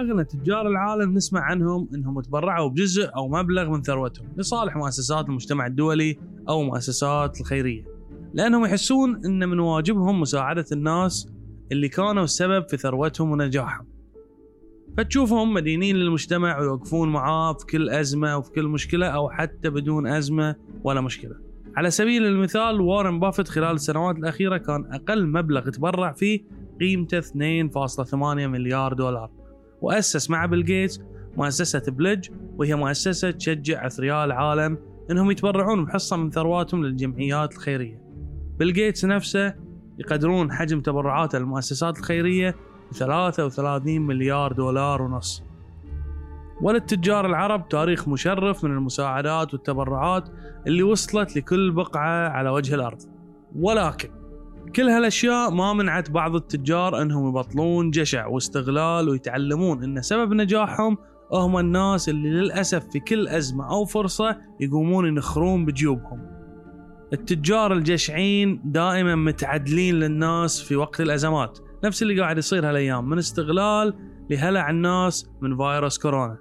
أغنى تجار العالم نسمع عنهم إنهم تبرعوا بجزء أو مبلغ من ثروتهم لصالح مؤسسات المجتمع الدولي أو مؤسسات الخيرية لأنهم يحسون إن من واجبهم مساعدة الناس اللي كانوا السبب في ثروتهم ونجاحهم. فتشوفهم مدينين للمجتمع ويوقفون معاه في كل أزمة وفي كل مشكلة أو حتى بدون أزمة ولا مشكلة. على سبيل المثال وارن بافيت خلال السنوات الأخيرة كان أقل مبلغ تبرع فيه قيمته 2.8 مليار دولار. وأسس مع بيل جيتس مؤسسة pledge وهي مؤسسة تشجع أثرياء العالم أنهم يتبرعون بحصة من ثرواتهم للجمعيات الخيرية. بيل جيتس نفسه يقدرون حجم تبرعاته للمؤسسات الخيرية ب 33 مليار دولار ونص. وللتجار العرب تاريخ مشرف من المساعدات والتبرعات اللي وصلت لكل بقعة على وجه الأرض. ولكن كل هالأشياء ما منعت بعض التجار إنهم يبطلون جشع واستغلال ويتعلمون إن سبب نجاحهم هم الناس اللي للأسف في كل أزمة أو فرصة يقومون ينخرون بجيوبهم. التجار الجشعين دائما متعدلين للناس في وقت الأزمات، نفس اللي قاعد يصير هالأيام من استغلال لهلع الناس من فيروس كورونا.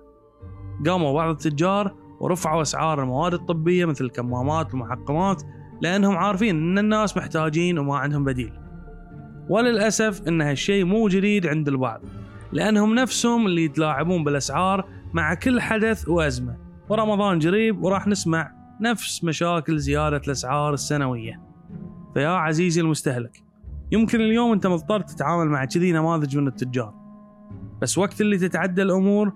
قاموا بعض التجار ورفعوا أسعار المواد الطبية مثل الكمامات والمحقمات لأنهم عارفين إن الناس محتاجين وما عندهم بديل. وللأسف إن هالشيء مو جديد عند البعض لأنهم نفسهم اللي يتلاعبون بالأسعار مع كل حدث وأزمة ورمضان قريب وراح نسمع نفس مشاكل زيادة الأسعار السنوية. فيا عزيزي المستهلك يمكن اليوم أنت مضطر تتعامل مع كذي نماذج من التجار بس وقت اللي تتعدى الأمور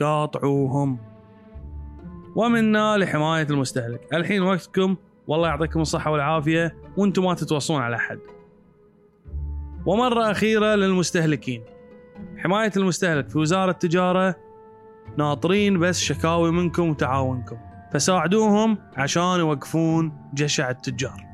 قاطعوهم ومنا لحماية المستهلك الحين وقتكم والله يعطيكم الصحة والعافية وأنتم ما تتوصون على أحد. ومرة أخيرة للمستهلكين. حماية المستهلك في وزارة التجارة ناطرين بس شكاوي منكم وتعاونكم. فساعدوهم عشان يوقفون جشع التجار.